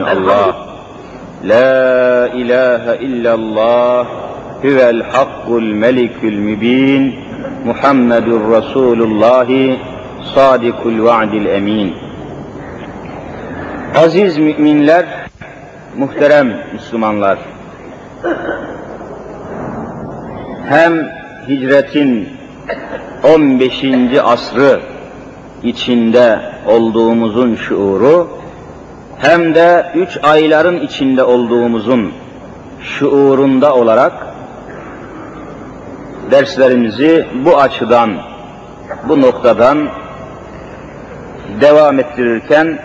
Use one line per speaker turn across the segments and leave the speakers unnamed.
alemin Allah. La ilahe illallah huvel hakkul melikül mübin Muhammedur Resulullah sadikul va'dil emin. Aziz müminler, muhterem Müslümanlar, hem hicretin 15. asrı içinde olduğumuzun şuuru, hem de üç ayların içinde olduğumuzun şuurunda olarak derslerimizi bu açıdan, bu noktadan devam ettirirken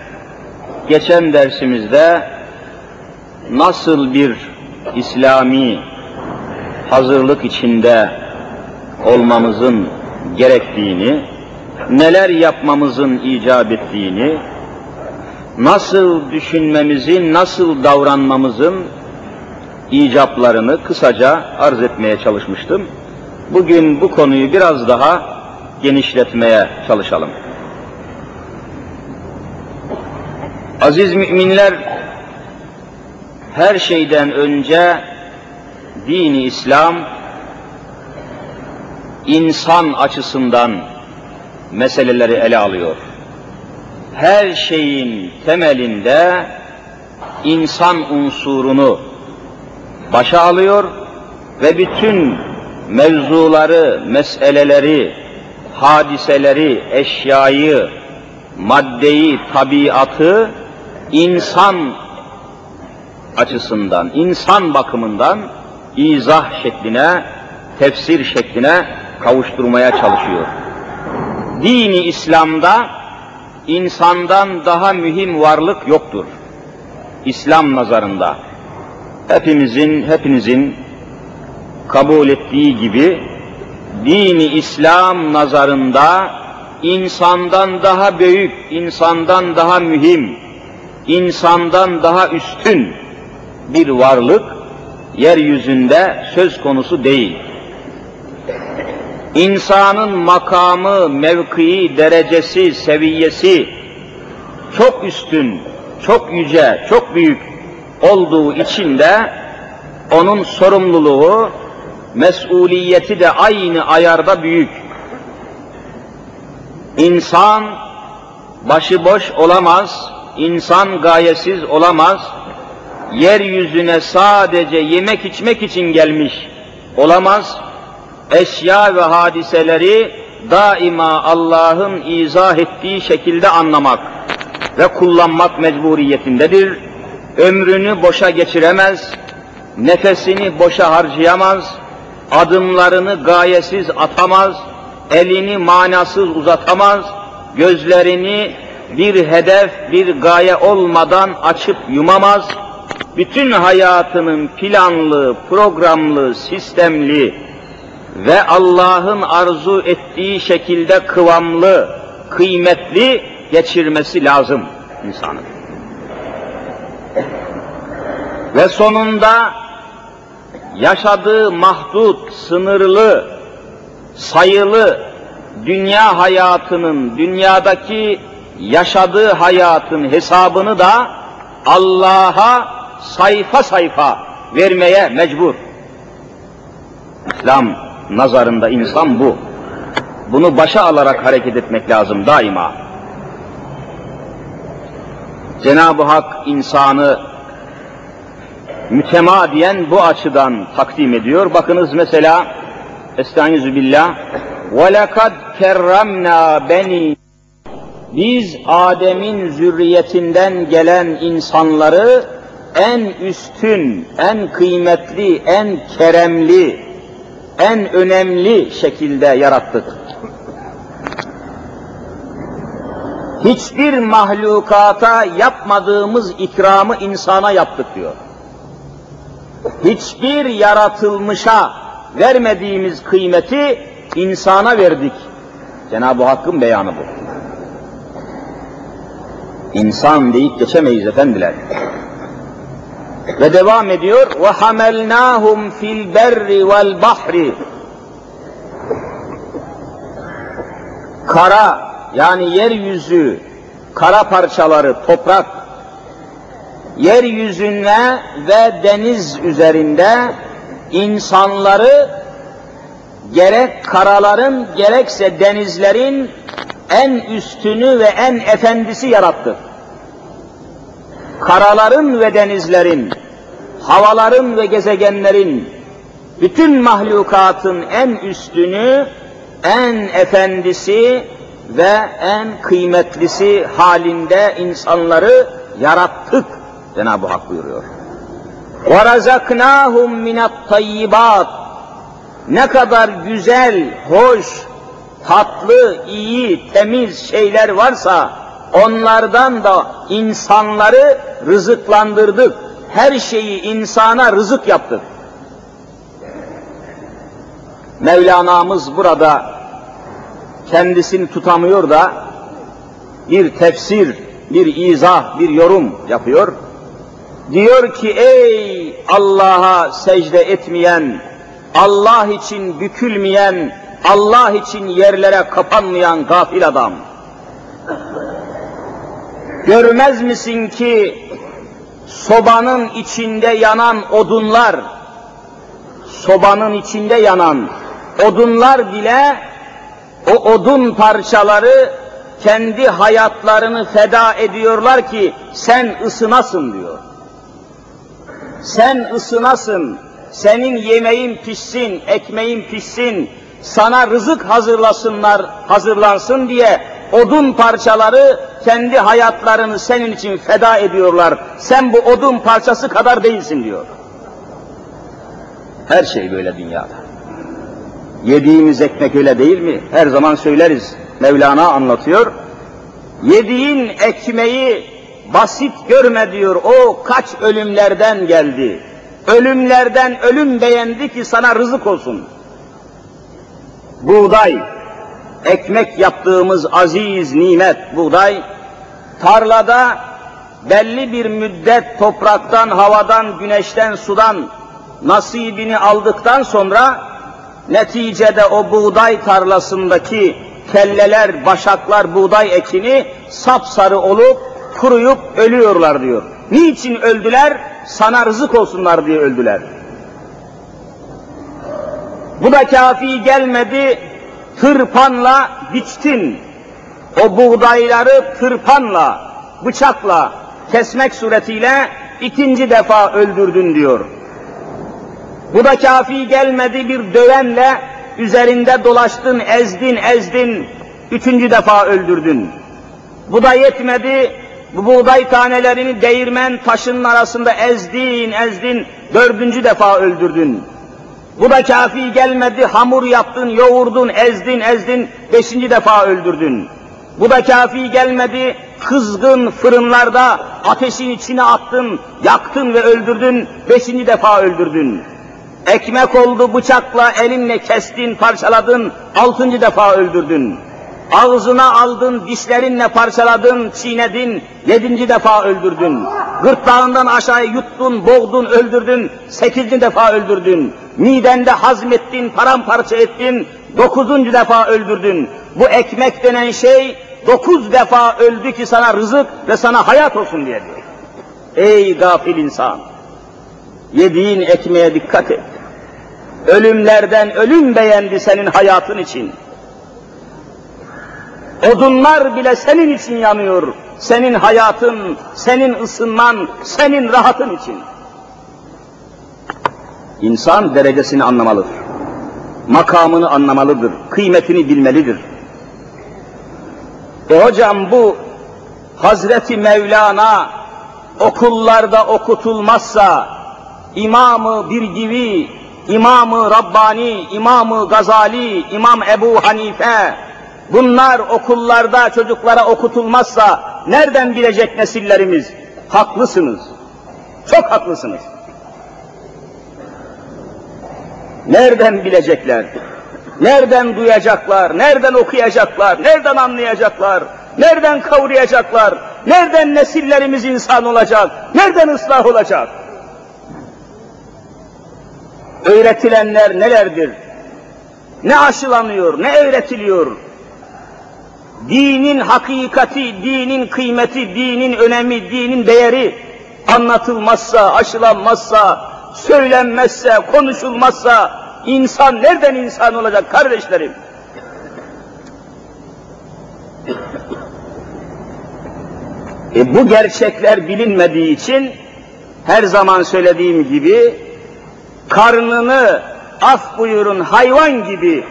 geçen dersimizde nasıl bir İslami hazırlık içinde olmamızın gerektiğini, neler yapmamızın icap ettiğini, nasıl düşünmemizin, nasıl davranmamızın icaplarını kısaca arz etmeye çalışmıştım. Bugün bu konuyu biraz daha genişletmeye çalışalım. Aziz müminler, her şeyden önce dini İslam insan açısından meseleleri ele alıyor. Her şeyin temelinde insan unsurunu başa alıyor ve bütün mevzuları, meseleleri, hadiseleri, eşyayı, maddeyi, tabiatı insan açısından, insan bakımından izah şekline, tefsir şekline kavuşturmaya çalışıyor. Dini İslam'da insandan daha mühim varlık yoktur. İslam nazarında. Hepimizin, hepinizin kabul ettiği gibi dini İslam nazarında insandan daha büyük, insandan daha mühim, insandan daha üstün bir varlık yeryüzünde söz konusu değil. İnsanın makamı, mevkii, derecesi, seviyesi çok üstün, çok yüce, çok büyük olduğu için de onun sorumluluğu, mesuliyeti de aynı ayarda büyük. İnsan başıboş olamaz, insan gayesiz olamaz, yeryüzüne sadece yemek içmek için gelmiş olamaz, eşya ve hadiseleri daima Allah'ın izah ettiği şekilde anlamak ve kullanmak mecburiyetindedir. Ömrünü boşa geçiremez, nefesini boşa harcayamaz, adımlarını gayesiz atamaz, elini manasız uzatamaz, gözlerini bir hedef, bir gaye olmadan açıp yumamaz, bütün hayatının planlı, programlı, sistemli ve Allah'ın arzu ettiği şekilde kıvamlı, kıymetli geçirmesi lazım insanın. Ve sonunda yaşadığı mahdut, sınırlı, sayılı dünya hayatının, dünyadaki yaşadığı hayatın hesabını da Allah'a sayfa sayfa vermeye mecbur. İslam nazarında insan bu. Bunu başa alarak hareket etmek lazım daima. Cenab-ı Hak insanı mütemadiyen bu açıdan takdim ediyor. Bakınız mesela Estaizu billah وَلَقَدْ كَرَّمْنَا beni Biz Adem'in zürriyetinden gelen insanları en üstün, en kıymetli, en keremli, en önemli şekilde yarattık. Hiçbir mahlukata yapmadığımız ikramı insana yaptık diyor. Hiçbir yaratılmışa vermediğimiz kıymeti insana verdik. Cenab-ı Hakk'ın beyanı bu. İnsan deyip geçemeyiz efendiler. Ve devam ediyor. Ve hamelnahum fil berri vel bahri. Kara yani yeryüzü, kara parçaları, toprak yeryüzüne ve deniz üzerinde insanları gerek karaların gerekse denizlerin en üstünü ve en efendisi yarattı Karaların ve denizlerin, havaların ve gezegenlerin, bütün mahlukatın en üstünü, en efendisi ve en kıymetlisi halinde insanları yarattık Cenab-ı Hak buyuruyor. وَرَزَقْنَاهُمْ مِنَ الطَّيِّبَاتِ Ne kadar güzel, hoş, tatlı, iyi, temiz şeyler varsa onlardan da insanları rızıklandırdık. Her şeyi insana rızık yaptık. Mevlana'mız burada kendisini tutamıyor da bir tefsir, bir izah, bir yorum yapıyor. Diyor ki ey Allah'a secde etmeyen, Allah için bükülmeyen, Allah için yerlere kapanmayan gafil adam. Görmez misin ki sobanın içinde yanan odunlar, sobanın içinde yanan odunlar bile o odun parçaları kendi hayatlarını feda ediyorlar ki sen ısınasın diyor. Sen ısınasın, senin yemeğin pişsin, ekmeğin pişsin, sana rızık hazırlasınlar, hazırlansın diye odun parçaları kendi hayatlarını senin için feda ediyorlar. Sen bu odun parçası kadar değilsin diyor. Her şey böyle dünyada. Yediğimiz ekmek öyle değil mi? Her zaman söyleriz. Mevlana anlatıyor. Yediğin ekmeği basit görme diyor. O kaç ölümlerden geldi. Ölümlerden ölüm beğendi ki sana rızık olsun. Buğday, ekmek yaptığımız aziz nimet buğday, tarlada belli bir müddet topraktan, havadan, güneşten, sudan nasibini aldıktan sonra neticede o buğday tarlasındaki kelleler, başaklar, buğday ekini sapsarı olup kuruyup ölüyorlar diyor. Niçin öldüler? Sana rızık olsunlar diye öldüler. Bu da kafi gelmedi, tırpanla biçtin. O buğdayları tırpanla, bıçakla kesmek suretiyle ikinci defa öldürdün diyor. Bu da kafi gelmedi bir dövenle üzerinde dolaştın, ezdin, ezdin, üçüncü defa öldürdün. Bu da yetmedi, bu buğday tanelerini değirmen taşının arasında ezdin, ezdin, dördüncü defa öldürdün. Bu da kafi gelmedi, hamur yaptın, yoğurdun, ezdin, ezdin, beşinci defa öldürdün. Bu da kafi gelmedi, kızgın fırınlarda ateşin içine attın, yaktın ve öldürdün, beşinci defa öldürdün. Ekmek oldu bıçakla elinle kestin, parçaladın, altıncı defa öldürdün. Ağzına aldın, dişlerinle parçaladın, çiğnedin, yedinci defa öldürdün. Gırtlağından aşağı yuttun, boğdun, öldürdün, sekizinci defa öldürdün. Midende hazmettin, paramparça ettin, dokuzuncu defa öldürdün. Bu ekmek denen şey dokuz defa öldü ki sana rızık ve sana hayat olsun diye diyor. Ey gafil insan! Yediğin ekmeğe dikkat et. Ölümlerden ölüm beğendi senin hayatın için. Odunlar bile senin için yanıyor. Senin hayatın, senin ısınman, senin rahatın için. İnsan derecesini anlamalıdır. Makamını anlamalıdır. Kıymetini bilmelidir. E hocam bu Hazreti Mevlana okullarda okutulmazsa İmamı bir gibi, İmamı Rabbani, İmamı Gazali, İmam Ebu Hanife, bunlar okullarda çocuklara okutulmazsa nereden bilecek nesillerimiz? Haklısınız. Çok haklısınız. Nereden bilecekler? Nereden duyacaklar? Nereden okuyacaklar? Nereden anlayacaklar? Nereden kavrayacaklar? Nereden nesillerimiz insan olacak? Nereden ıslah olacak? öğretilenler nelerdir? Ne aşılanıyor, ne öğretiliyor? Dinin hakikati, dinin kıymeti, dinin önemi, dinin değeri anlatılmazsa, aşılanmazsa, söylenmezse, konuşulmazsa insan nereden insan olacak kardeşlerim? E bu gerçekler bilinmediği için her zaman söylediğim gibi karnını af buyurun hayvan gibi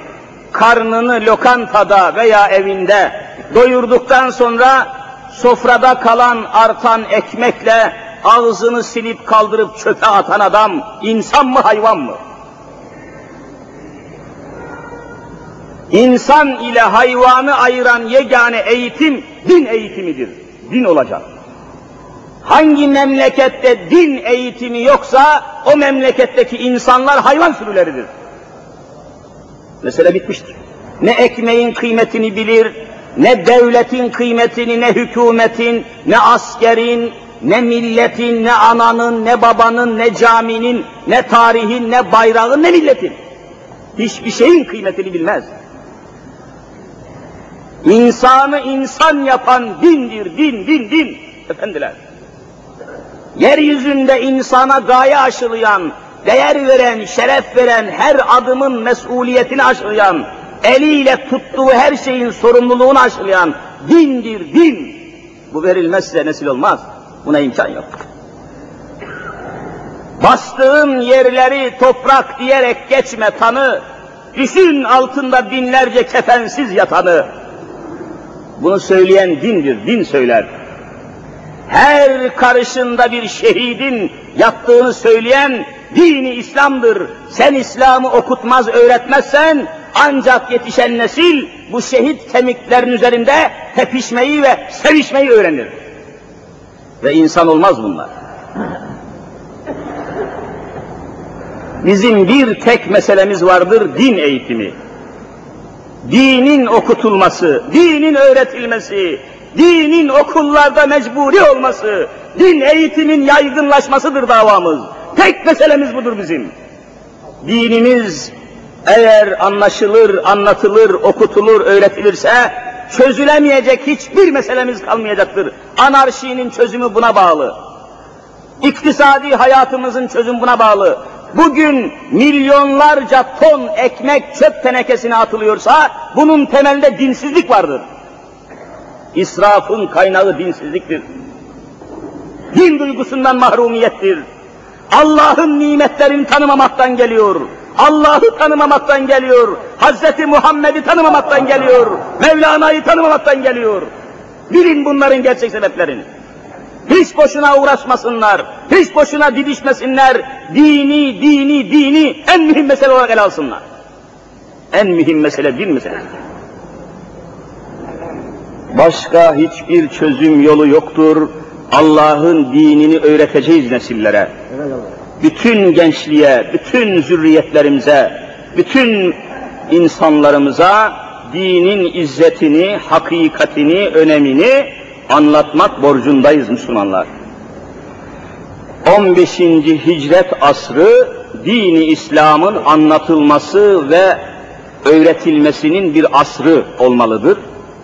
karnını lokantada veya evinde doyurduktan sonra sofrada kalan artan ekmekle ağzını silip kaldırıp çöpe atan adam insan mı hayvan mı? İnsan ile hayvanı ayıran yegane eğitim din eğitimidir. Din olacak. Hangi memlekette din eğitimi yoksa o memleketteki insanlar hayvan sürüleridir. Mesele bitmiştir. Ne ekmeğin kıymetini bilir, ne devletin kıymetini, ne hükümetin, ne askerin, ne milletin, ne ananın, ne babanın, ne caminin, ne tarihin, ne bayrağın, ne milletin. Hiçbir şeyin kıymetini bilmez. İnsanı insan yapan dindir, din, din, din. Efendiler. Yeryüzünde insana gaye aşılayan, değer veren, şeref veren, her adımın mesuliyetini aşılayan, eliyle tuttuğu her şeyin sorumluluğunu aşılayan dindir, din. Bu verilmezse nesil olmaz. Buna imkan yok. Bastığın yerleri toprak diyerek geçme tanı, düşün altında binlerce kefensiz yatanı. Bunu söyleyen dindir, din söyler. Her karışında bir şehidin yattığını söyleyen dini İslam'dır. Sen İslam'ı okutmaz, öğretmezsen ancak yetişen nesil bu şehit kemiklerin üzerinde tepişmeyi ve sevişmeyi öğrenir. Ve insan olmaz bunlar. Bizim bir tek meselemiz vardır, din eğitimi. Dinin okutulması, dinin öğretilmesi, dinin okullarda mecburi olması, din eğitimin yaygınlaşmasıdır davamız. Tek meselemiz budur bizim. Dinimiz eğer anlaşılır, anlatılır, okutulur, öğretilirse çözülemeyecek hiçbir meselemiz kalmayacaktır. Anarşinin çözümü buna bağlı. İktisadi hayatımızın çözümü buna bağlı. Bugün milyonlarca ton ekmek çöp tenekesine atılıyorsa bunun temelinde dinsizlik vardır. İsrafın kaynağı dinsizliktir. Din duygusundan mahrumiyettir. Allah'ın nimetlerini tanımamaktan geliyor. Allah'ı tanımamaktan geliyor. Hazreti Muhammed'i tanımamaktan geliyor. Mevlana'yı tanımamaktan geliyor. Bilin bunların gerçek sebeplerini. Hiç boşuna uğraşmasınlar, hiç boşuna didişmesinler. Dini, dini, dini en mühim mesele olarak ele alsınlar. En mühim mesele din meselesi. Başka hiçbir çözüm yolu yoktur. Allah'ın dinini öğreteceğiz nesillere. Bütün gençliğe, bütün zürriyetlerimize, bütün insanlarımıza dinin izzetini, hakikatini, önemini anlatmak borcundayız Müslümanlar. 15. hicret asrı dini İslam'ın anlatılması ve öğretilmesinin bir asrı olmalıdır.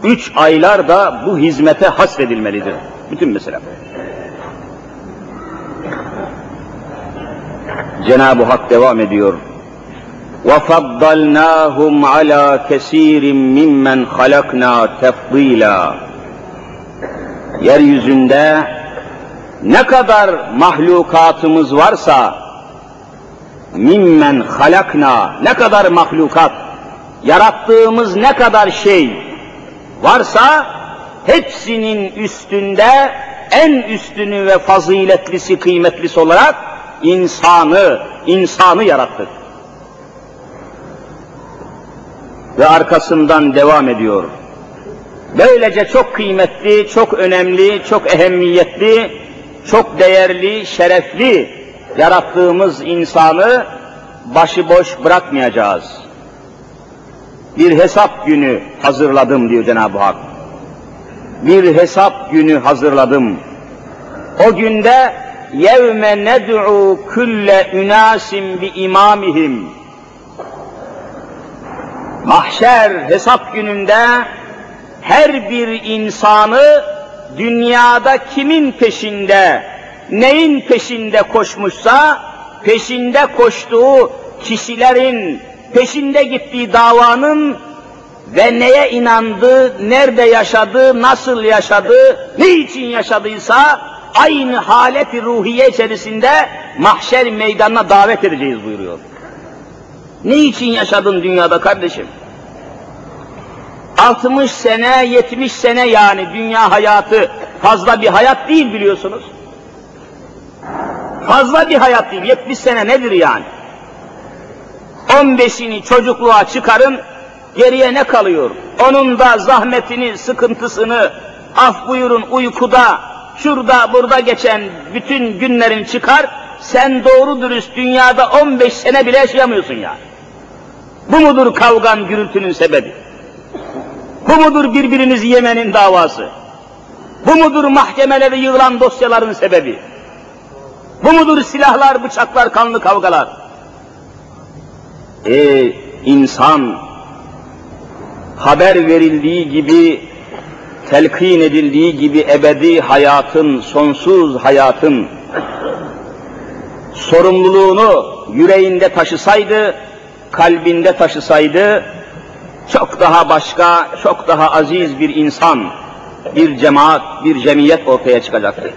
Üç aylar da bu hizmete hasredilmelidir Bütün mesele. Cenab-ı Hak devam ediyor. وَفَضَّلْنَاهُمْ عَلَى كَس۪يرٍ مِمَّنْ خَلَقْنَا تَفْضِيلًا Yeryüzünde ne kadar mahlukatımız varsa mimmen halakna ne kadar mahlukat yarattığımız ne kadar şey varsa hepsinin üstünde en üstünü ve faziletlisi, kıymetlisi olarak insanı, insanı yarattık. Ve arkasından devam ediyor. Böylece çok kıymetli, çok önemli, çok ehemmiyetli, çok değerli, şerefli yarattığımız insanı başıboş bırakmayacağız. Bir hesap günü hazırladım diyor Cenab-ı Hak. Bir hesap günü hazırladım. O günde yevme ned'u külle ünasim bi imamihim. Mahşer hesap gününde her bir insanı dünyada kimin peşinde, neyin peşinde koşmuşsa, peşinde koştuğu kişilerin, peşinde gittiği davanın ve neye inandı, nerede yaşadı, nasıl yaşadı, ne için yaşadıysa aynı haleti ruhiye içerisinde mahşer meydanına davet edeceğiz buyuruyor. Ne için yaşadın dünyada kardeşim? 60 sene, 70 sene yani dünya hayatı fazla bir hayat değil biliyorsunuz. Fazla bir hayat değil, 70 sene nedir yani? 15'ini çocukluğa çıkarın, geriye ne kalıyor? Onun da zahmetini, sıkıntısını, af buyurun uykuda, şurada burada geçen bütün günlerin çıkar, sen doğru dürüst dünyada 15 sene bile yaşayamıyorsun ya. Bu mudur kavgan gürültünün sebebi? Bu mudur birbirinizi yemenin davası? Bu mudur mahkemelere yığılan dosyaların sebebi? Bu mudur silahlar, bıçaklar, kanlı kavgalar? Ey insan, haber verildiği gibi, telkin edildiği gibi ebedi hayatın, sonsuz hayatın sorumluluğunu yüreğinde taşısaydı, kalbinde taşısaydı, çok daha başka, çok daha aziz bir insan, bir cemaat, bir cemiyet ortaya çıkacaktı.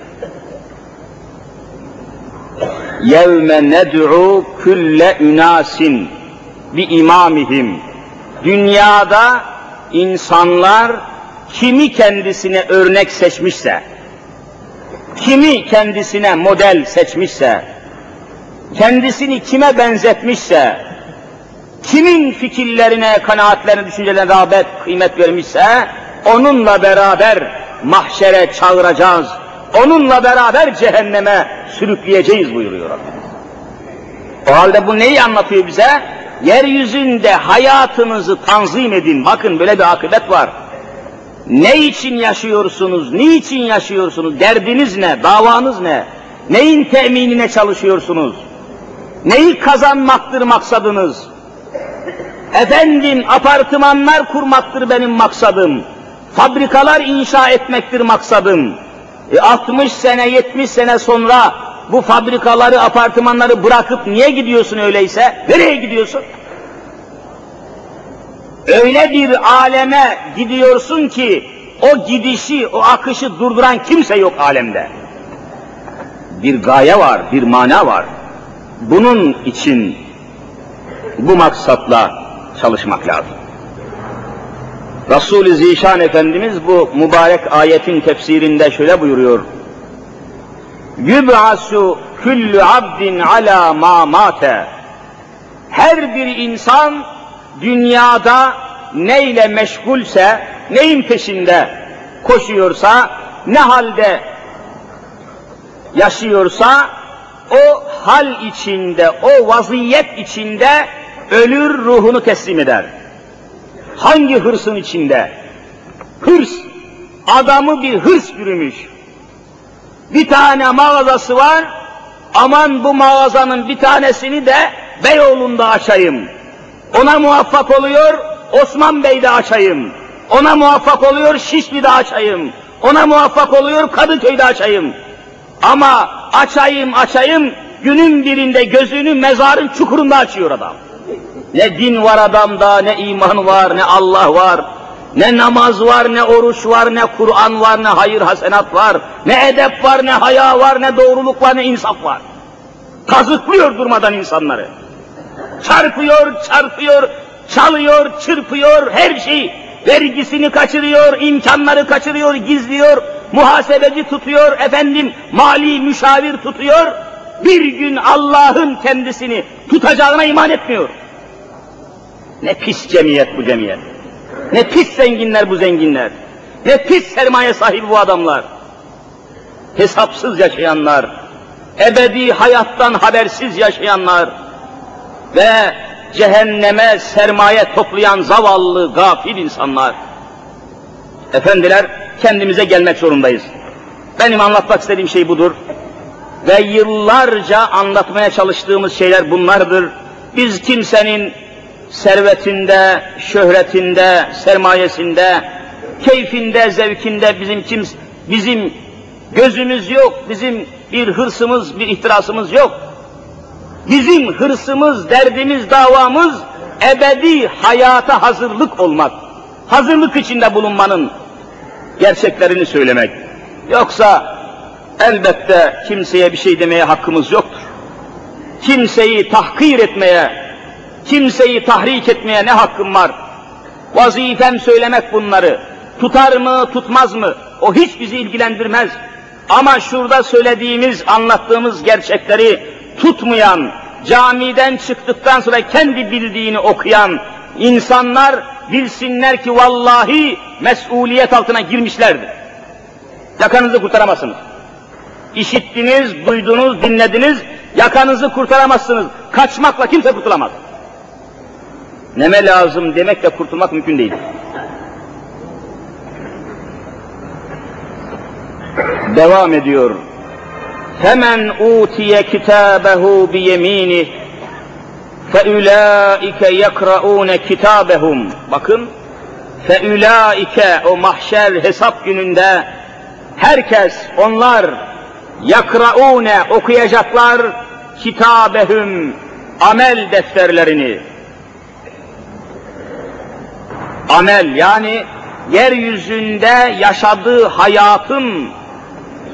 يَوْمَ نَدْعُوا كُلَّ اُنَاسٍ بِاِمَامِهِمْ Dünyada insanlar kimi kendisine örnek seçmişse, kimi kendisine model seçmişse, kendisini kime benzetmişse, kimin fikirlerine, kanaatlerine, düşüncelerine rağbet, kıymet vermişse, onunla beraber mahşere çağıracağız, onunla beraber cehenneme sürükleyeceğiz buyuruyor Rabbimiz. O halde bu neyi anlatıyor bize? Yeryüzünde hayatınızı tanzim edin. Bakın böyle bir akıbet var. Ne için yaşıyorsunuz, niçin yaşıyorsunuz, derdiniz ne, davanız ne, neyin teminine çalışıyorsunuz, neyi kazanmaktır maksadınız, efendim apartmanlar kurmaktır benim maksadım, fabrikalar inşa etmektir maksadım, e 60 sene, 70 sene sonra bu fabrikaları, apartmanları bırakıp niye gidiyorsun öyleyse? Nereye gidiyorsun? Öyle bir aleme gidiyorsun ki o gidişi, o akışı durduran kimse yok alemde. Bir gaye var, bir mana var. Bunun için bu maksatla çalışmak lazım. Resul-i Zişan Efendimiz bu mübarek ayetin tefsirinde şöyle buyuruyor. Yüb'asu küllü abdin ala ma mate. Her bir insan dünyada neyle meşgulse, neyin peşinde koşuyorsa, ne halde yaşıyorsa, o hal içinde, o vaziyet içinde ölür ruhunu teslim eder. Hangi hırsın içinde? Hırs, adamı bir hırs bürümüş. Bir tane mağazası var, aman bu mağazanın bir tanesini de Beyoğlu'nda açayım. Ona muvaffak oluyor, Osman Bey'de açayım. Ona muvaffak oluyor, Şişli'de açayım. Ona muvaffak oluyor, Kadıköy'de açayım. Ama açayım açayım, günün birinde gözünü mezarın çukurunda açıyor adam. Ne din var adamda, ne iman var, ne Allah var, ne namaz var, ne oruç var, ne Kur'an var, ne hayır hasenat var, ne edep var, ne haya var, ne doğruluk var, ne insaf var. Kazıklıyor durmadan insanları. Çarpıyor, çarpıyor, çalıyor, çırpıyor, her şey. Vergisini kaçırıyor, imkanları kaçırıyor, gizliyor, muhasebeci tutuyor, efendim mali müşavir tutuyor. Bir gün Allah'ın kendisini tutacağına iman etmiyor. Ne pis cemiyet bu cemiyet. Ne pis zenginler bu zenginler. Ne pis sermaye sahibi bu adamlar. Hesapsız yaşayanlar, ebedi hayattan habersiz yaşayanlar ve cehenneme sermaye toplayan zavallı, gafil insanlar. Efendiler, kendimize gelmek zorundayız. Benim anlatmak istediğim şey budur. Ve yıllarca anlatmaya çalıştığımız şeyler bunlardır. Biz kimsenin servetinde, şöhretinde, sermayesinde, keyfinde, zevkinde bizim kim, bizim gözümüz yok, bizim bir hırsımız, bir ihtirasımız yok. Bizim hırsımız, derdimiz, davamız ebedi hayata hazırlık olmak. Hazırlık içinde bulunmanın gerçeklerini söylemek. Yoksa elbette kimseye bir şey demeye hakkımız yoktur. Kimseyi tahkir etmeye, kimseyi tahrik etmeye ne hakkım var? Vazifem söylemek bunları. Tutar mı, tutmaz mı? O hiç bizi ilgilendirmez. Ama şurada söylediğimiz, anlattığımız gerçekleri tutmayan, camiden çıktıktan sonra kendi bildiğini okuyan insanlar bilsinler ki vallahi mesuliyet altına girmişlerdir. Yakanızı kurtaramazsınız. İşittiniz, duydunuz, dinlediniz, yakanızı kurtaramazsınız. Kaçmakla kimse kurtulamaz. Neme lazım demekle kurtulmak mümkün değil. Devam ediyor. Femen utiye kitabehu bi yeminih feulaike yekraune kitabehum. Bakın feulaike o mahşer hesap gününde herkes onlar yakraune okuyacaklar kitabehum amel defterlerini Amel yani yeryüzünde yaşadığı hayatın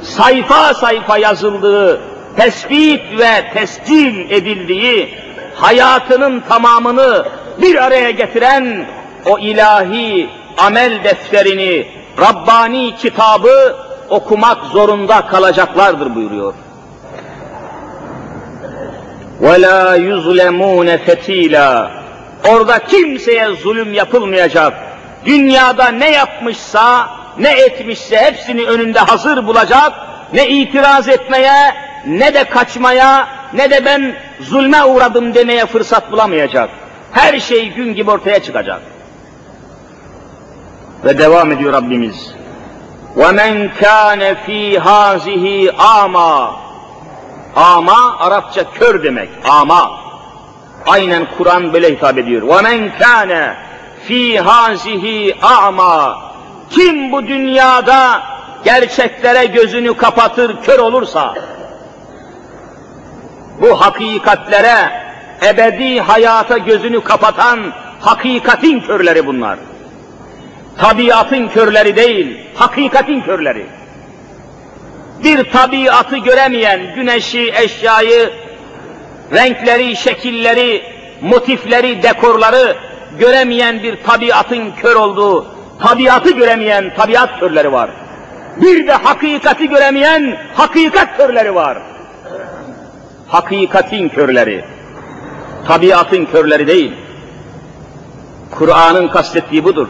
sayfa sayfa yazıldığı, tespit ve tescil edildiği hayatının tamamını bir araya getiren o ilahi amel defterini, Rabbani kitabı okumak zorunda kalacaklardır buyuruyor. وَلَا يُظْلَمُونَ فَت۪يلًا Orada kimseye zulüm yapılmayacak. Dünyada ne yapmışsa, ne etmişse hepsini önünde hazır bulacak. Ne itiraz etmeye, ne de kaçmaya, ne de ben zulme uğradım demeye fırsat bulamayacak. Her şey gün gibi ortaya çıkacak. Ve devam ediyor Rabbimiz. وَمَنْ كَانَ ف۪ي هَذِهِ ama Ama Arapça kör demek, ama. Aynen Kur'an böyle hitap ediyor. وَمَنْ كَانَ ف۪ي هَذِهِ ama Kim bu dünyada gerçeklere gözünü kapatır, kör olursa, bu hakikatlere, ebedi hayata gözünü kapatan hakikatin körleri bunlar. Tabiatın körleri değil, hakikatin körleri. Bir tabiatı göremeyen, güneşi, eşyayı, renkleri, şekilleri, motifleri, dekorları göremeyen bir tabiatın kör olduğu, tabiatı göremeyen tabiat körleri var. Bir de hakikati göremeyen hakikat körleri var. Hakikatin körleri, tabiatın körleri değil. Kur'an'ın kastettiği budur.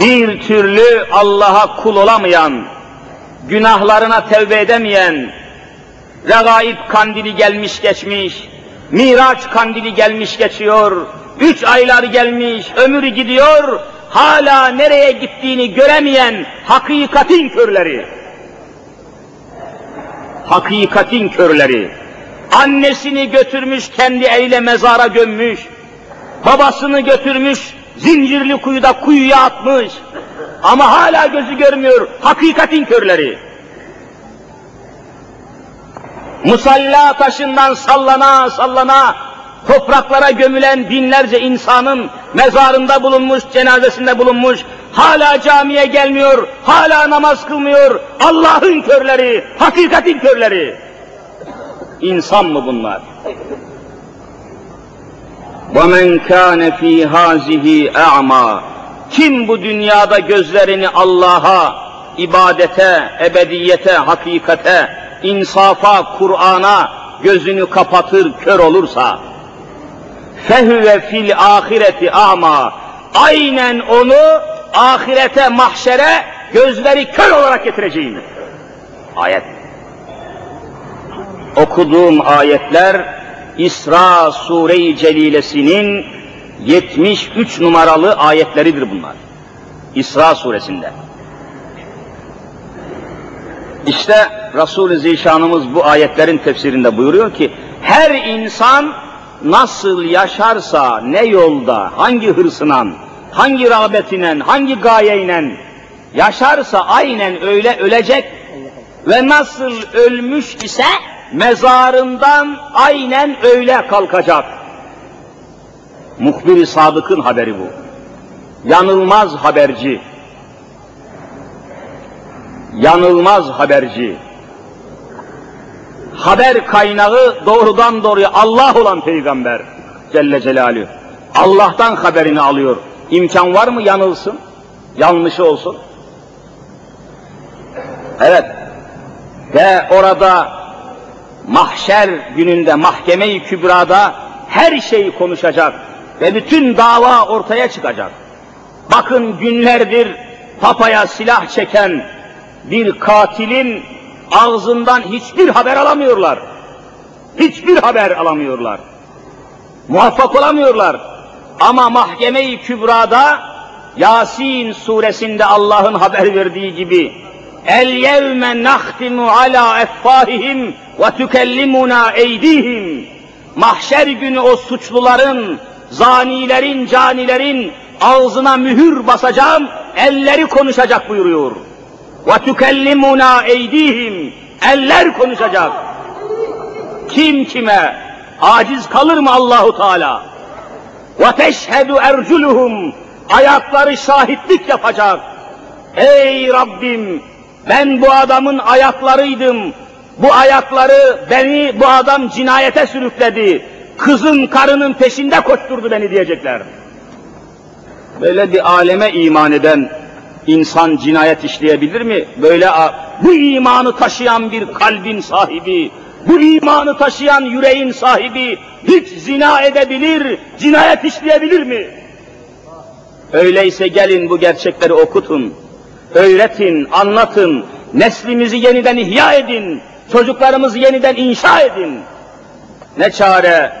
Bir türlü Allah'a kul olamayan, günahlarına tevbe edemeyen, regaib kandili gelmiş geçmiş, miraç kandili gelmiş geçiyor, üç aylar gelmiş, ömür gidiyor, hala nereye gittiğini göremeyen hakikatin körleri. Hakikatin körleri. Annesini götürmüş kendi eyle mezara gömmüş, babasını götürmüş zincirli kuyuda kuyuya atmış, ama hala gözü görmüyor hakikatin körleri. Musalla taşından sallana sallana topraklara gömülen binlerce insanın mezarında bulunmuş, cenazesinde bulunmuş, hala camiye gelmiyor, hala namaz kılmıyor, Allah'ın körleri, hakikatin körleri. İnsan mı bunlar? وَمَنْ كَانَ ف۪ي هَذِهِ اَعْمَى Kim bu dünyada gözlerini Allah'a, ibadete, ebediyete, hakikate, insafa, Kur'an'a gözünü kapatır, kör olursa, fehüve fil ahireti ama aynen onu ahirete, mahşere gözleri kör olarak getireceğim. Ayet. Okuduğum ayetler İsra Sure-i Celilesinin 73 numaralı ayetleridir bunlar. İsra suresinde. İşte Resul-i Zişanımız bu ayetlerin tefsirinde buyuruyor ki, her insan nasıl yaşarsa, ne yolda, hangi hırsına, hangi rağbetinen, hangi gayeyle yaşarsa aynen öyle ölecek ve nasıl ölmüş ise mezarından aynen öyle kalkacak. Muhbir-i Sadık'ın haberi bu. Yanılmaz haberci. Yanılmaz haberci. Haber kaynağı doğrudan doğruya Allah olan peygamber Celle Celaluhu. Allah'tan haberini alıyor. İmkan var mı yanılsın? Yanlışı olsun. Evet. Ve orada mahşer gününde, mahkeme-i kübrada her şeyi konuşacak ve bütün dava ortaya çıkacak. Bakın günlerdir papaya silah çeken bir katilin ağzından hiçbir haber alamıyorlar. Hiçbir haber alamıyorlar. Muvaffak olamıyorlar. Ama mahkeme-i kübrada Yasin suresinde Allah'ın haber verdiği gibi El yevme nahtimu ala effahihim ve tükellimuna eydihim. Mahşer günü o suçluların, zanilerin, canilerin ağzına mühür basacağım, elleri konuşacak buyuruyor. Tükellimuna eydihim. Eller konuşacak. Kim kime? Aciz kalır mı Allahu Teala? Teşhedü erculuhum. Ayakları şahitlik yapacak. Ey Rabbim ben bu adamın ayaklarıydım. Bu ayakları beni bu adam cinayete sürükledi. Kızın karının peşinde koşturdu beni diyecekler. Böyle bir aleme iman eden insan cinayet işleyebilir mi? Böyle bu imanı taşıyan bir kalbin sahibi, bu imanı taşıyan yüreğin sahibi hiç zina edebilir, cinayet işleyebilir mi? Öyleyse gelin bu gerçekleri okutun, öğretin, anlatın, neslimizi yeniden ihya edin, çocuklarımızı yeniden inşa edin. Ne çare,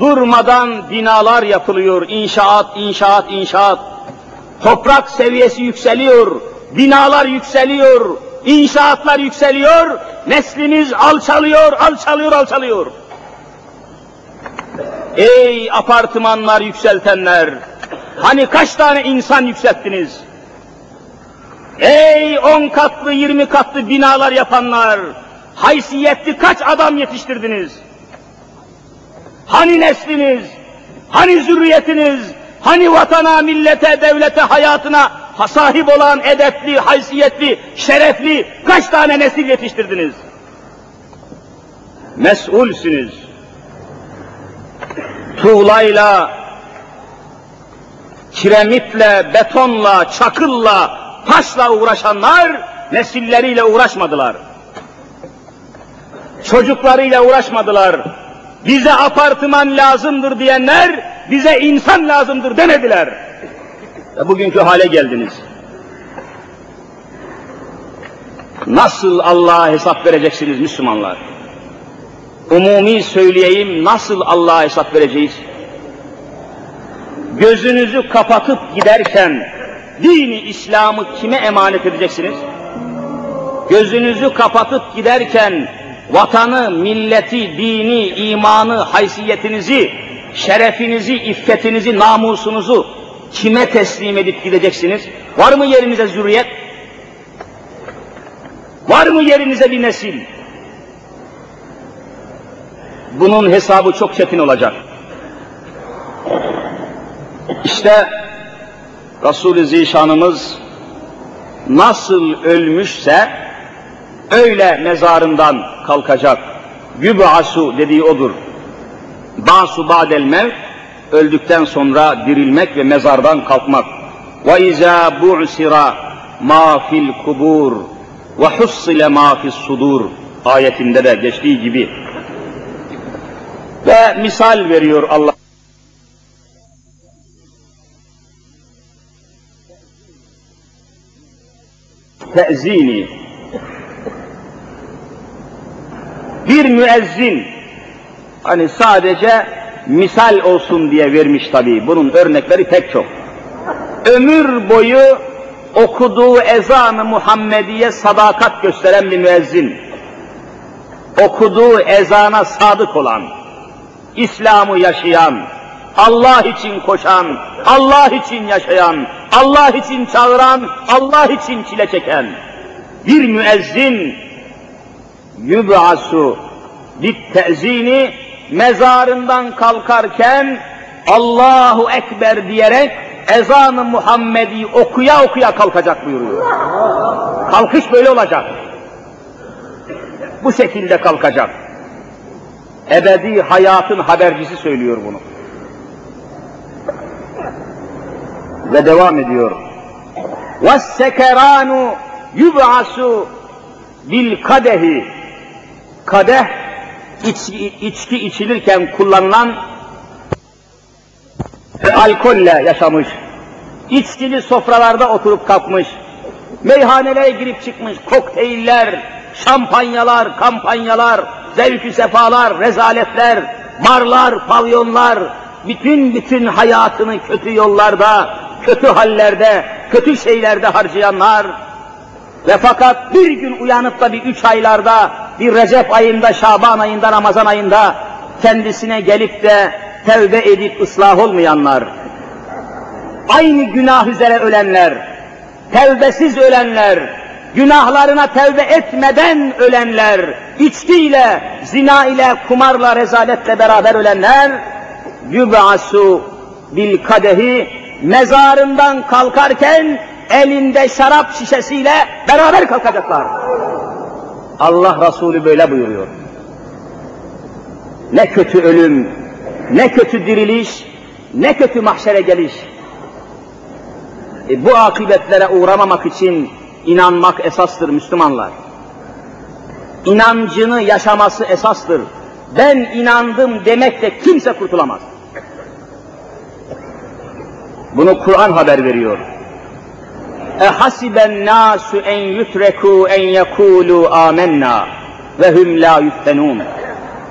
durmadan binalar yapılıyor, inşaat, inşaat, inşaat. Toprak seviyesi yükseliyor, binalar yükseliyor, inşaatlar yükseliyor, neslimiz alçalıyor, alçalıyor, alçalıyor. Ey apartmanlar yükseltenler, hani kaç tane insan yükselttiniz? Ey on katlı, yirmi katlı binalar yapanlar, haysiyetli kaç adam yetiştirdiniz? Hani nesliniz, hani zürriyetiniz, hani vatana, millete, devlete, hayatına sahip olan edepli, haysiyetli, şerefli kaç tane nesil yetiştirdiniz? Mesulsünüz. Tuğlayla, kiremitle, betonla, çakılla, taşla uğraşanlar nesilleriyle uğraşmadılar. Çocuklarıyla uğraşmadılar. Bize apartman lazımdır diyenler bize insan lazımdır demediler. Ve bugünkü hale geldiniz. Nasıl Allah'a hesap vereceksiniz Müslümanlar? Umumi söyleyeyim nasıl Allah'a hesap vereceğiz? Gözünüzü kapatıp giderken dini İslam'ı kime emanet edeceksiniz? Gözünüzü kapatıp giderken vatanı, milleti, dini, imanı, haysiyetinizi, şerefinizi, iffetinizi, namusunuzu kime teslim edip gideceksiniz? Var mı yerinize zürriyet? Var mı yerinize bir nesil? Bunun hesabı çok çetin olacak. İşte Resul-i Zişanımız nasıl ölmüşse öyle mezarından kalkacak. Yüb'asu dediği odur. Basu ba'del mevt, öldükten sonra dirilmek ve mezardan kalkmak. Ve izâ bu'sira ma fil kubur ve hussile ma fis sudur ayetinde de geçtiği gibi. Ve misal veriyor Allah. Te'zini bir müezzin hani sadece misal olsun diye vermiş tabii. Bunun örnekleri pek çok. Ömür boyu okuduğu ezanı Muhammediye sadakat gösteren bir müezzin. Okuduğu ezana sadık olan, İslam'ı yaşayan, Allah için koşan, Allah için yaşayan, Allah için çağıran, Allah için çile çeken bir müezzin yub'asu bit te'zini mezarından kalkarken Allahu Ekber diyerek ezanı Muhammedi okuya okuya kalkacak buyuruyor. Kalkış böyle olacak. Bu şekilde kalkacak. Ebedi hayatın habercisi söylüyor bunu. Ve devam ediyor. وَالسَّكَرَانُ يُبْعَسُ bil kadehi kadeh içki, içki içilirken kullanılan alkolle yaşamış, içkili sofralarda oturup kalkmış, meyhanelere girip çıkmış, kokteyller, şampanyalar, kampanyalar, zevkü sefalar, rezaletler, barlar, pavyonlar, bütün bütün hayatını kötü yollarda, kötü hallerde, kötü şeylerde harcayanlar, ve fakat bir gün uyanıp da bir üç aylarda, bir Recep ayında, Şaban ayında, Ramazan ayında kendisine gelip de tevbe edip ıslah olmayanlar, aynı günah üzere ölenler, tevbesiz ölenler, günahlarına tevbe etmeden ölenler, içkiyle, zina ile, kumarla, rezaletle beraber ölenler, yüb'asu bil kadehi, mezarından kalkarken elinde şarap şişesiyle beraber kalkacaklar. Allah Resulü böyle buyuruyor. Ne kötü ölüm, ne kötü diriliş, ne kötü mahşere geliş. E, bu akıbetlere uğramamak için inanmak esastır Müslümanlar. İnancını yaşaması esastır. Ben inandım demekle kimse kurtulamaz. Bunu Kur'an haber veriyor. E hasiben nasu en yutreku en yekulu amenna ve hum la yuftenun.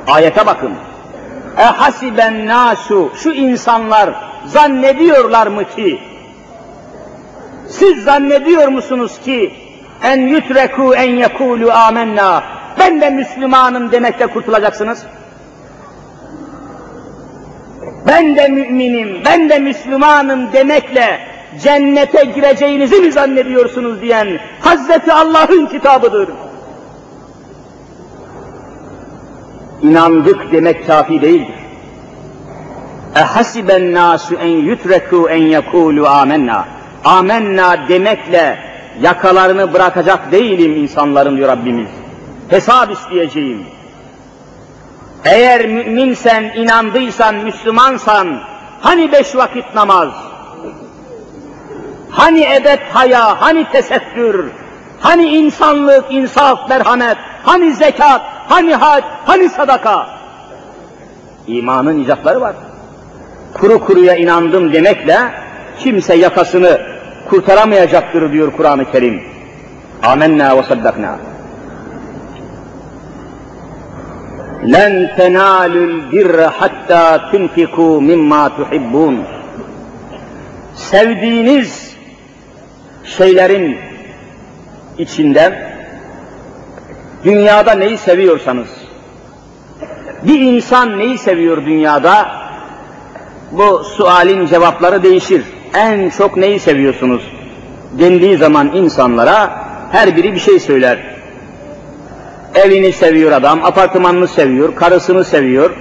Ayete bakın. E nasu şu insanlar zannediyorlar mı ki siz zannediyor musunuz ki en yutreku en yekulu amenna ben de Müslümanım demekle kurtulacaksınız? Ben de müminim, ben de Müslümanım demekle cennete gireceğinizi mi zannediyorsunuz diyen Hazreti Allah'ın kitabıdır. İnandık demek kafi değildir. اَحَسِبَ النَّاسُ اَنْ يُتْرَكُوا اَنْ يَكُولُوا آمَنَّا Amenna demekle yakalarını bırakacak değilim insanların diyor Rabbimiz. Hesap isteyeceğim. Eğer müminsen, inandıysan, Müslümansan, hani beş vakit namaz, hani ebed haya, hani tesettür, hani insanlık, insaf, merhamet, hani zekat, hani hac, hani sadaka. İmanın icatları var. Kuru kuruya inandım demekle kimse yakasını kurtaramayacaktır diyor Kur'an-ı Kerim. Amenna ve saddakna. لَنْ تَنَالُوا الْبِرَّ حَتَّى تُنْفِقُوا مِمَّا تُحِبُّونَ Sevdiğiniz şeylerin içinde dünyada neyi seviyorsanız bir insan neyi seviyor dünyada bu sualin cevapları değişir. En çok neyi seviyorsunuz? Dendiği zaman insanlara her biri bir şey söyler. Evini seviyor adam, apartmanını seviyor, karısını seviyor,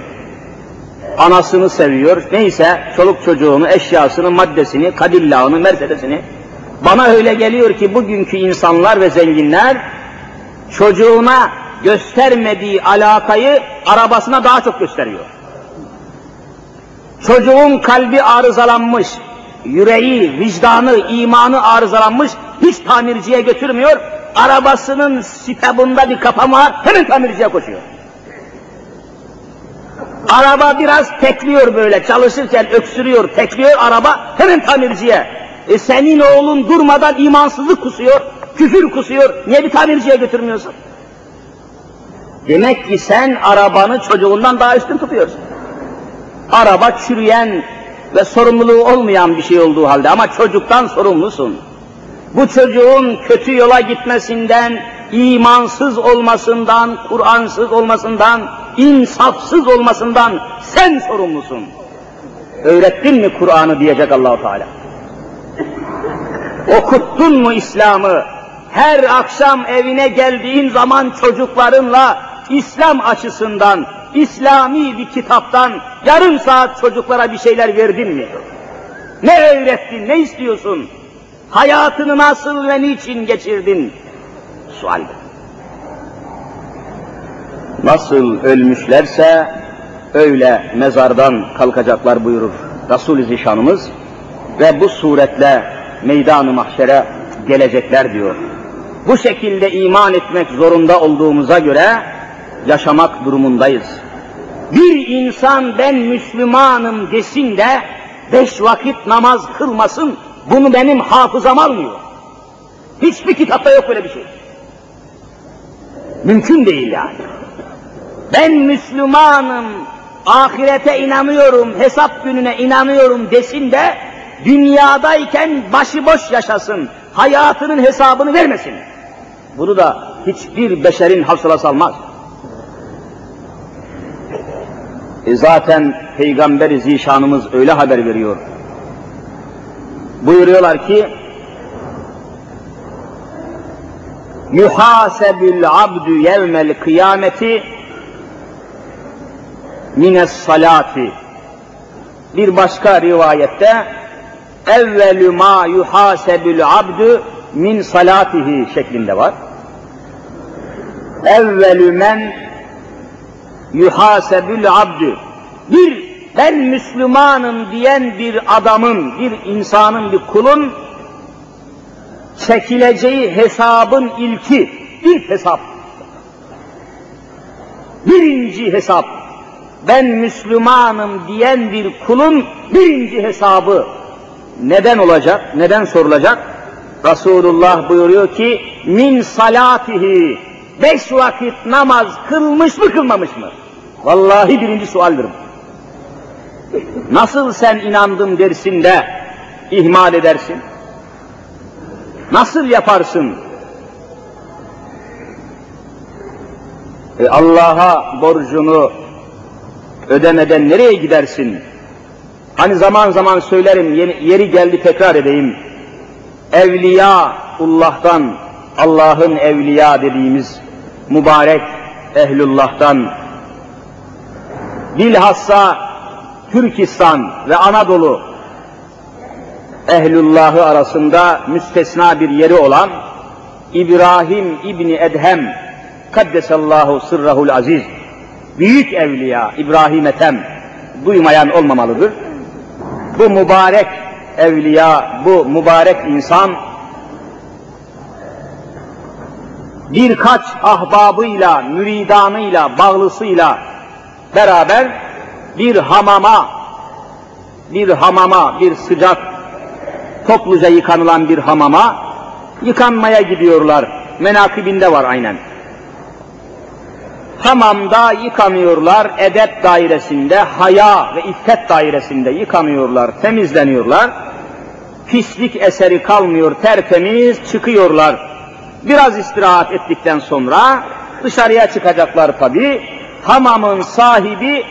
anasını seviyor, neyse çoluk çocuğunu, eşyasını, maddesini, kadillahını, mercedesini. Bana öyle geliyor ki bugünkü insanlar ve zenginler çocuğuna göstermediği alakayı arabasına daha çok gösteriyor. Çocuğun kalbi arızalanmış, yüreği, vicdanı, imanı arızalanmış, hiç tamirciye götürmüyor, arabasının sipebunda bir kapama var, hemen tamirciye koşuyor. Araba biraz tekliyor böyle, çalışırken öksürüyor, tekliyor araba, hemen tamirciye. E senin oğlun durmadan imansızlık kusuyor, küfür kusuyor, niye bir tamirciye götürmüyorsun? Demek ki sen arabanı çocuğundan daha üstün tutuyorsun araba çürüyen ve sorumluluğu olmayan bir şey olduğu halde ama çocuktan sorumlusun. Bu çocuğun kötü yola gitmesinden, imansız olmasından, Kur'ansız olmasından, insafsız olmasından sen sorumlusun. Öğrettin mi Kur'an'ı diyecek Allahu Teala. Okuttun mu İslam'ı? her akşam evine geldiğin zaman çocuklarınla İslam açısından, İslami bir kitaptan yarım saat çocuklara bir şeyler verdin mi? Ne öğrettin, ne istiyorsun? Hayatını nasıl ve niçin geçirdin? Sual. Nasıl ölmüşlerse öyle mezardan kalkacaklar buyurur Resul-i Zişanımız ve bu suretle meydan-ı mahşere gelecekler diyor. Bu şekilde iman etmek zorunda olduğumuza göre yaşamak durumundayız. Bir insan ben Müslümanım desin de beş vakit namaz kılmasın, bunu benim hafızam almıyor. Hiçbir kitapta yok böyle bir şey. Mümkün değil yani. Ben Müslümanım, ahirete inanıyorum, hesap gününe inanıyorum desin de dünyadayken başıboş yaşasın, hayatının hesabını vermesin. Bunu da hiçbir beşerin hafsalası almaz. E zaten Peygamber-i Zişanımız öyle haber veriyor. Buyuruyorlar ki, yuhasebül abdü yevmel kıyameti mines salati. Bir başka rivayette evvelü ma yuhasebül abdü min salatihi şeklinde var. Evvelü men yuhasebül abdü. Bir ben Müslümanım diyen bir adamın, bir insanın, bir kulun çekileceği hesabın ilki, ilk hesap. Birinci hesap. Ben Müslümanım diyen bir kulun birinci hesabı neden olacak, neden sorulacak? Resulullah buyuruyor ki, min salatihi, beş vakit namaz kılmış mı kılmamış mı? Vallahi birinci sualdir. Nasıl sen inandım dersin de ihmal edersin? Nasıl yaparsın? E Allah'a borcunu ödemeden nereye gidersin? Hani zaman zaman söylerim, yeri geldi tekrar edeyim. Evliyaullah'tan, Allah'ın evliya dediğimiz mübarek ehlullah'tan, bilhassa Türkistan ve Anadolu ehlullahı arasında müstesna bir yeri olan İbrahim İbni Edhem Kaddesallahu sırrahul aziz büyük evliya İbrahim Ethem duymayan olmamalıdır. Bu mübarek evliya, bu mübarek insan birkaç ahbabıyla, müridanıyla, bağlısıyla beraber bir hamama, bir hamama, bir sıcak, topluca yıkanılan bir hamama yıkanmaya gidiyorlar. Menakibinde var aynen. Hamamda yıkanıyorlar, edep dairesinde, haya ve iffet dairesinde yıkanıyorlar, temizleniyorlar. Pislik eseri kalmıyor, tertemiz çıkıyorlar. Biraz istirahat ettikten sonra dışarıya çıkacaklar tabi. Hamamın sahibi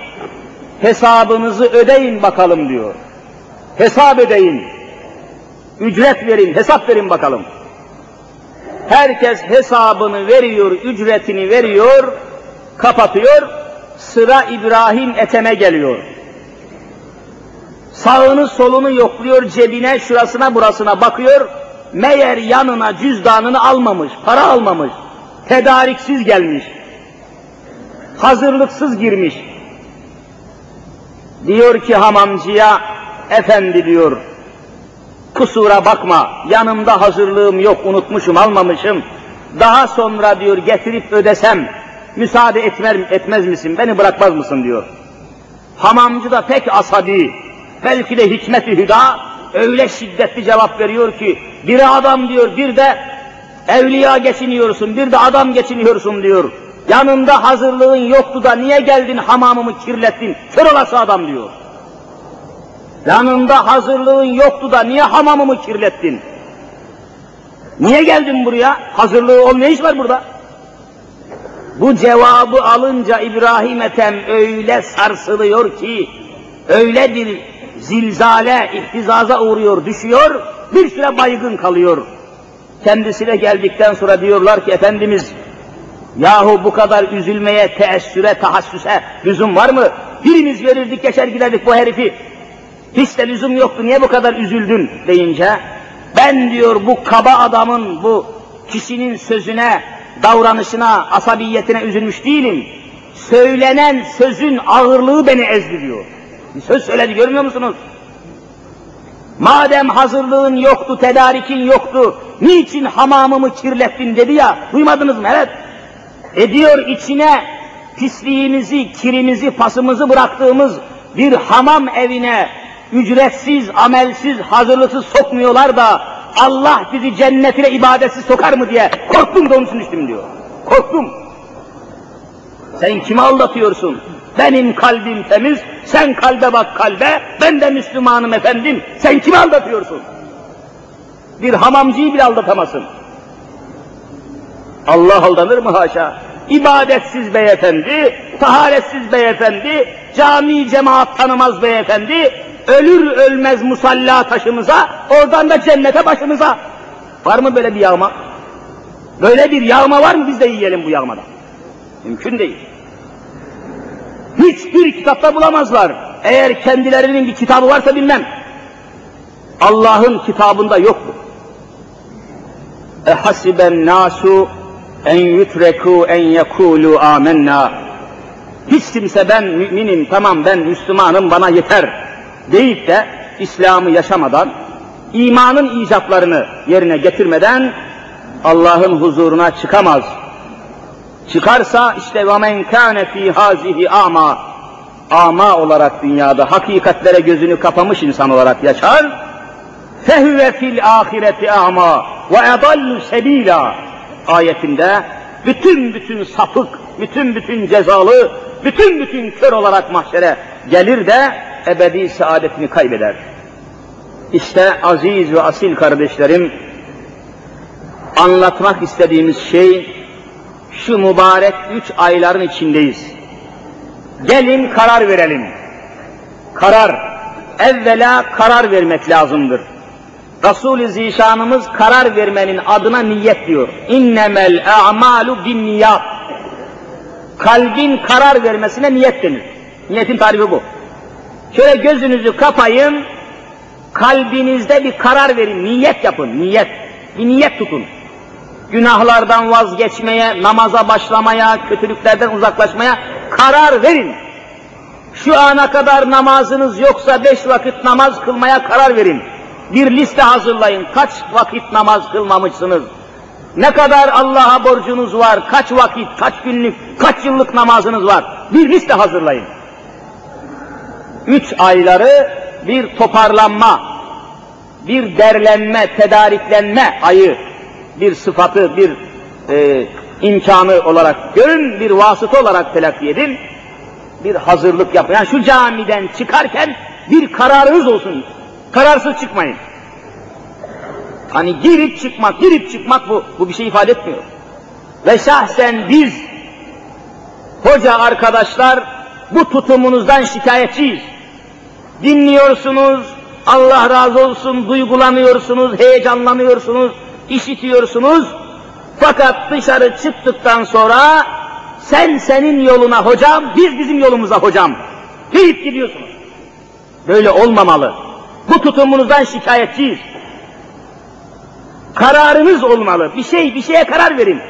hesabınızı ödeyin bakalım diyor. Hesap ödeyin. Ücret verin, hesap verin bakalım. Herkes hesabını veriyor, ücretini veriyor, kapatıyor, sıra İbrahim Ethem'e geliyor. Sağını solunu yokluyor, cebine, şurasına burasına bakıyor, meğer yanına cüzdanını almamış, para almamış, tedariksiz gelmiş, hazırlıksız girmiş. Diyor ki hamamcıya, efendi diyor, kusura bakma, yanımda hazırlığım yok, unutmuşum, almamışım, daha sonra diyor getirip ödesem, müsaade etmer, etmez misin, beni bırakmaz mısın diyor. Hamamcı da pek asabi, belki de hikmet-i hüda, öyle şiddetli cevap veriyor ki, biri adam diyor, bir de evliya geçiniyorsun, bir de adam geçiniyorsun diyor. Yanında hazırlığın yoktu da niye geldin hamamımı kirlettin, kör olası adam diyor. Yanında hazırlığın yoktu da niye hamamımı kirlettin? Niye geldin buraya? Hazırlığı olmayan iş var burada. Bu cevabı alınca İbrahim Ethem öyle sarsılıyor ki, öyle bir zilzale, ihtizaza uğruyor, düşüyor, bir süre baygın kalıyor. Kendisine geldikten sonra diyorlar ki Efendimiz yahu bu kadar üzülmeye, teessüre, tahassüse lüzum var mı? Birimiz verirdik geçer giderdik bu herifi. Hiç de lüzum yoktu niye bu kadar üzüldün deyince ben diyor bu kaba adamın bu kişinin sözüne, davranışına, asabiyetine üzülmüş değilim. Söylenen sözün ağırlığı beni ezdi diyor. Bir söz söyledi görmüyor musunuz? Madem hazırlığın yoktu, tedarikin yoktu, niçin hamamımı kirlettin dedi ya, duymadınız mı? Evet. Ediyor içine pisliğimizi, kirimizi, pasımızı bıraktığımız bir hamam evine ücretsiz, amelsiz, hazırlıksız sokmuyorlar da Allah bizi cennetine ibadetsiz sokar mı diye korktum da onun için düştüm diyor. Korktum. Sen kimi aldatıyorsun? Benim kalbim temiz, sen kalbe bak kalbe, ben de Müslümanım efendim, sen kimi aldatıyorsun? Bir hamamcıyı bile aldatamazsın. Allah aldanır mı haşa? İbadetsiz beyefendi, taharetsiz beyefendi, cami cemaat tanımaz beyefendi, ölür ölmez musalla taşımıza, oradan da cennete başımıza. Var mı böyle bir yağma? Böyle bir yağma var mı biz de yiyelim bu yağmadan? Mümkün değil. Hiçbir kitapta bulamazlar. Eğer kendilerinin bir kitabı varsa bilmem. Allah'ın kitabında yok bu. Ehasiben nasu en yutreku en yekulu amenna. Hiç kimse ben müminim, tamam ben Müslümanım bana yeter deyip de İslam'ı yaşamadan, imanın icaplarını yerine getirmeden Allah'ın huzuruna çıkamaz. Çıkarsa işte ve men kâne fî ama ama olarak dünyada hakikatlere gözünü kapamış insan olarak yaşar. Fehüve fil ahireti ama ve edallu sebila ayetinde bütün bütün sapık, bütün bütün cezalı, bütün bütün kör olarak mahşere gelir de ebedi saadetini kaybeder. İşte aziz ve asil kardeşlerim, anlatmak istediğimiz şey şu mübarek üç ayların içindeyiz. Gelin karar verelim. Karar. Evvela karar vermek lazımdır. Resul-i Zişanımız karar vermenin adına niyet diyor. İnnemel a'malu bin niyat. Kalbin karar vermesine niyet denir. Niyetin tarifi bu. Şöyle gözünüzü kapayın, kalbinizde bir karar verin, niyet yapın, niyet. Bir niyet tutun. Günahlardan vazgeçmeye, namaza başlamaya, kötülüklerden uzaklaşmaya karar verin. Şu ana kadar namazınız yoksa beş vakit namaz kılmaya karar verin. Bir liste hazırlayın. Kaç vakit namaz kılmamışsınız? Ne kadar Allah'a borcunuz var? Kaç vakit, kaç günlük, kaç yıllık namazınız var? Bir liste hazırlayın. Üç ayları bir toparlanma, bir derlenme, tedariklenme ayı, bir sıfatı, bir e, imkanı olarak görün, bir vasıta olarak telakki edin, bir hazırlık yapın. Yani şu camiden çıkarken bir kararınız olsun. Kararsız çıkmayın. Hani girip çıkmak, girip çıkmak bu, bu bir şey ifade etmiyor. Ve şahsen biz, hoca arkadaşlar, bu tutumunuzdan şikayetçiyiz. Dinliyorsunuz, Allah razı olsun, duygulanıyorsunuz, heyecanlanıyorsunuz, işitiyorsunuz. Fakat dışarı çıktıktan sonra sen senin yoluna hocam, biz bizim yolumuza hocam deyip gidiyorsunuz. Böyle olmamalı. Bu tutumunuzdan şikayetçiyiz. Kararınız olmalı. Bir şey, bir şeye karar verin.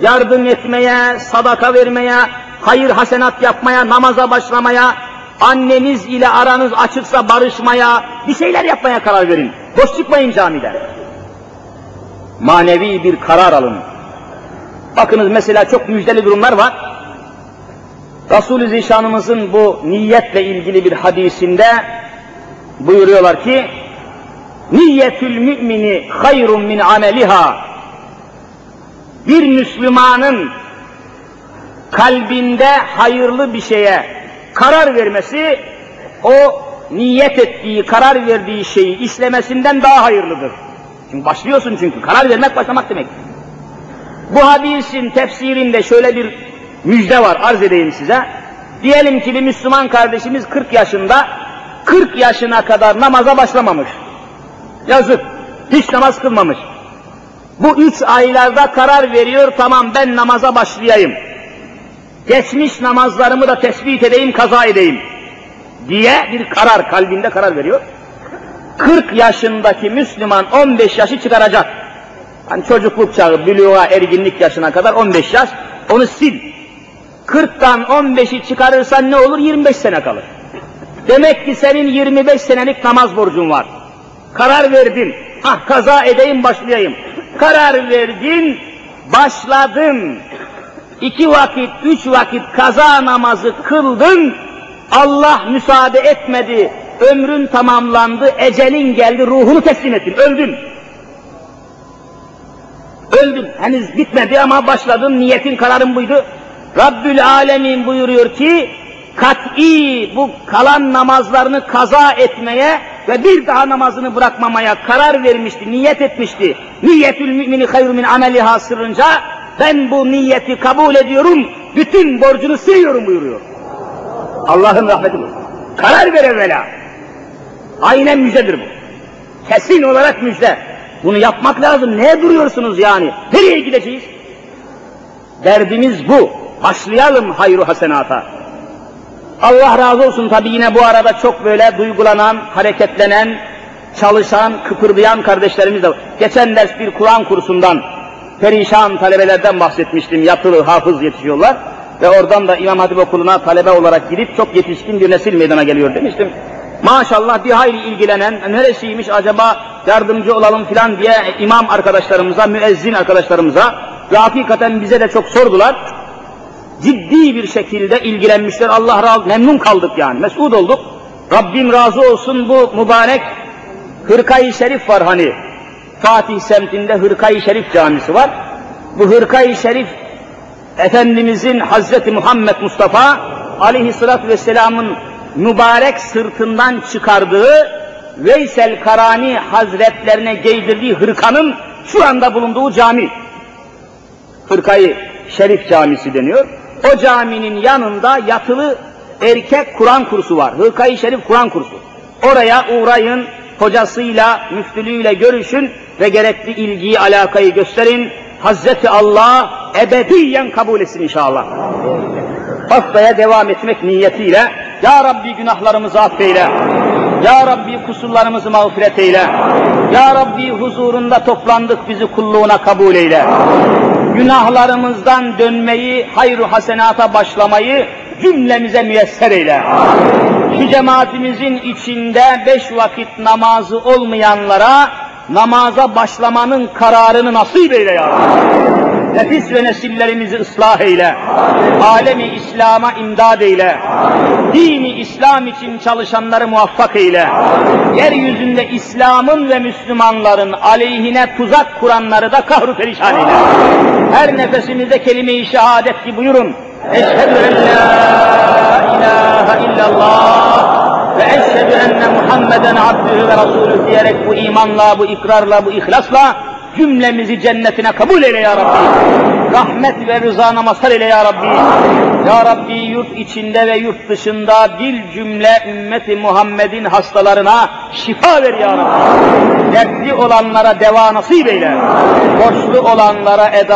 Yardım etmeye, sadaka vermeye, hayır hasenat yapmaya, namaza başlamaya, anneniz ile aranız açıksa barışmaya, bir şeyler yapmaya karar verin. Boş çıkmayın camide. Manevi bir karar alın. Bakınız mesela çok müjdeli durumlar var. Resul-i Zişanımızın bu niyetle ilgili bir hadisinde buyuruyorlar ki Niyetül mümini hayrun min ameliha bir Müslümanın kalbinde hayırlı bir şeye karar vermesi o niyet ettiği, karar verdiği şeyi işlemesinden daha hayırlıdır. Çünkü başlıyorsun çünkü. Karar vermek başlamak demek. Bu hadisin tefsirinde şöyle bir müjde var arz edeyim size. Diyelim ki bir Müslüman kardeşimiz 40 yaşında 40 yaşına kadar namaza başlamamış. Yazık. Hiç namaz kılmamış. Bu üç aylarda karar veriyor, tamam ben namaza başlayayım. Geçmiş namazlarımı da tespit edeyim, kaza edeyim diye bir karar, kalbinde karar veriyor. 40 yaşındaki Müslüman 15 yaşı çıkaracak. Hani çocukluk çağı, büluğa, erginlik yaşına kadar 15 yaş, onu sil. 40'tan 15'i çıkarırsan ne olur? 25 sene kalır. Demek ki senin 25 senelik namaz borcun var. Karar verdin. Hah kaza edeyim başlayayım. Karar verdin, başladın. İki vakit, üç vakit kaza namazı kıldın. Allah müsaade etmedi. Ömrün tamamlandı, ecelin geldi, ruhunu teslim ettin, öldün. Öldün. Henüz bitmedi ama başladın, niyetin, kararın buydu. Rabbül Alemin buyuruyor ki, kat'i bu kalan namazlarını kaza etmeye ve bir daha namazını bırakmamaya karar vermişti, niyet etmişti. Niyetül mümini hayru min ameliha sırrınca ben bu niyeti kabul ediyorum, bütün borcunu siliyorum buyuruyor. Allah'ın rahmeti bu. Karar ver evvela. Aynen müjdedir bu. Kesin olarak müjde. Bunu yapmak lazım. Neye duruyorsunuz yani? Nereye gideceğiz? Derdimiz bu. Başlayalım hayru hasenata. Allah razı olsun tabi yine bu arada çok böyle duygulanan, hareketlenen, çalışan, kıpırdayan kardeşlerimiz de var. Geçen ders bir Kur'an kursundan perişan talebelerden bahsetmiştim. Yatılı hafız yetişiyorlar. Ve oradan da İmam Hatip Okulu'na talebe olarak gidip çok yetişkin bir nesil meydana geliyor demiştim. Maşallah bir hayli ilgilenen, neresiymiş acaba yardımcı olalım filan diye imam arkadaşlarımıza, müezzin arkadaşlarımıza ve hakikaten bize de çok sordular. Ciddi bir şekilde ilgilenmişler. Allah razı memnun kaldık yani, mesut olduk. Rabbim razı olsun bu mübarek Hırkayı Şerif var hani. Fatih semtinde Hırkayı Şerif camisi var. Bu Hırkayı Şerif Efendimizin Hazreti Muhammed Mustafa aleyhissalatü vesselamın mübarek sırtından çıkardığı Veysel Karani Hazretlerine giydirdiği hırkanın şu anda bulunduğu cami. Hırkayı Şerif Camisi deniyor. O caminin yanında yatılı erkek Kur'an kursu var. Hırkayı Şerif Kur'an kursu. Oraya uğrayın, hocasıyla, müftülüğüyle görüşün ve gerekli ilgiyi, alakayı gösterin. Hazreti Allah ebediyen kabul etsin inşallah. Haftaya devam etmek niyetiyle Ya Rabbi günahlarımızı affeyle. Ya Rabbi kusurlarımızı mağfiret eyle. Ya Rabbi huzurunda toplandık bizi kulluğuna kabul eyle. Günahlarımızdan dönmeyi, hayru hasenata başlamayı cümlemize müyesser eyle. Şu cemaatimizin içinde beş vakit namazı olmayanlara namaza başlamanın kararını nasip eyle ya Rabbi. Nefis ve nesillerimizi ıslah eyle. Alemi İslam'a imdad eyle. Dini İslam için çalışanları muvaffak eyle. Yeryüzünde İslam'ın ve Müslümanların aleyhine tuzak kuranları da kahru perişan eyle. Her nefesimizde kelime-i şehadet ki buyurun. Eşhedü en la ilahe illallah ve eşhedü enne Muhammeden abdühü ve rasulü diyerek bu imanla, bu ikrarla, bu ihlasla cümlemizi cennetine kabul eyle ya Rabbi. Rahmet ve rızana mazhar eyle ya Rabbi. Ya Rabbi yurt içinde ve yurt dışında bir cümle ümmeti Muhammed'in hastalarına şifa ver ya Rabbi. Dertli olanlara deva nasip eyle. Borçlu olanlara eda